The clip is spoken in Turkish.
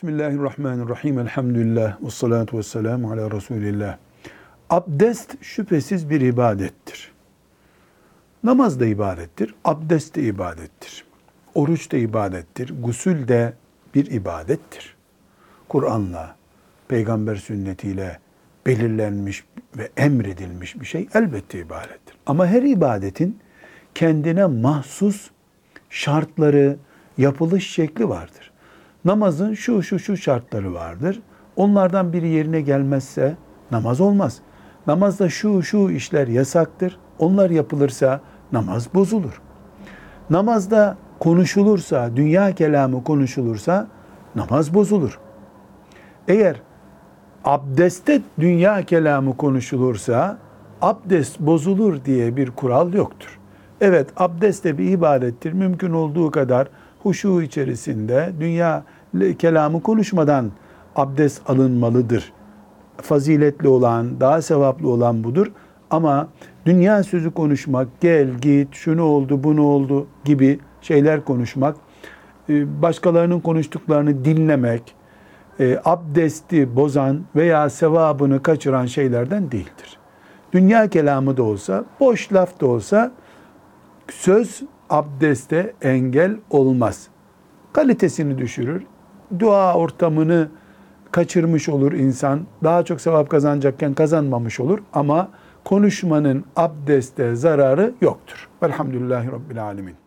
Bismillahirrahmanirrahim. Elhamdülillah. Ve salatu ve selamu ala Resulillah. Abdest şüphesiz bir ibadettir. Namaz da ibadettir. Abdest de ibadettir. Oruç da ibadettir. Gusül de bir ibadettir. Kur'an'la, peygamber sünnetiyle belirlenmiş ve emredilmiş bir şey elbette ibadettir. Ama her ibadetin kendine mahsus şartları, yapılış şekli vardır. Namazın şu şu şu şartları vardır. Onlardan biri yerine gelmezse namaz olmaz. Namazda şu şu işler yasaktır. Onlar yapılırsa namaz bozulur. Namazda konuşulursa, dünya kelamı konuşulursa namaz bozulur. Eğer abdestte dünya kelamı konuşulursa abdest bozulur diye bir kural yoktur. Evet abdest de bir ibadettir. Mümkün olduğu kadar huşu içerisinde dünya kelamı konuşmadan abdest alınmalıdır. Faziletli olan, daha sevaplı olan budur. Ama dünya sözü konuşmak, gel git, şunu oldu, bunu oldu gibi şeyler konuşmak, başkalarının konuştuklarını dinlemek, abdesti bozan veya sevabını kaçıran şeylerden değildir. Dünya kelamı da olsa, boş laf da olsa söz abdeste engel olmaz. Kalitesini düşürür. Dua ortamını kaçırmış olur insan. Daha çok sevap kazanacakken kazanmamış olur ama konuşmanın abdeste zararı yoktur. Velhamdülillahi Rabbil Alemin.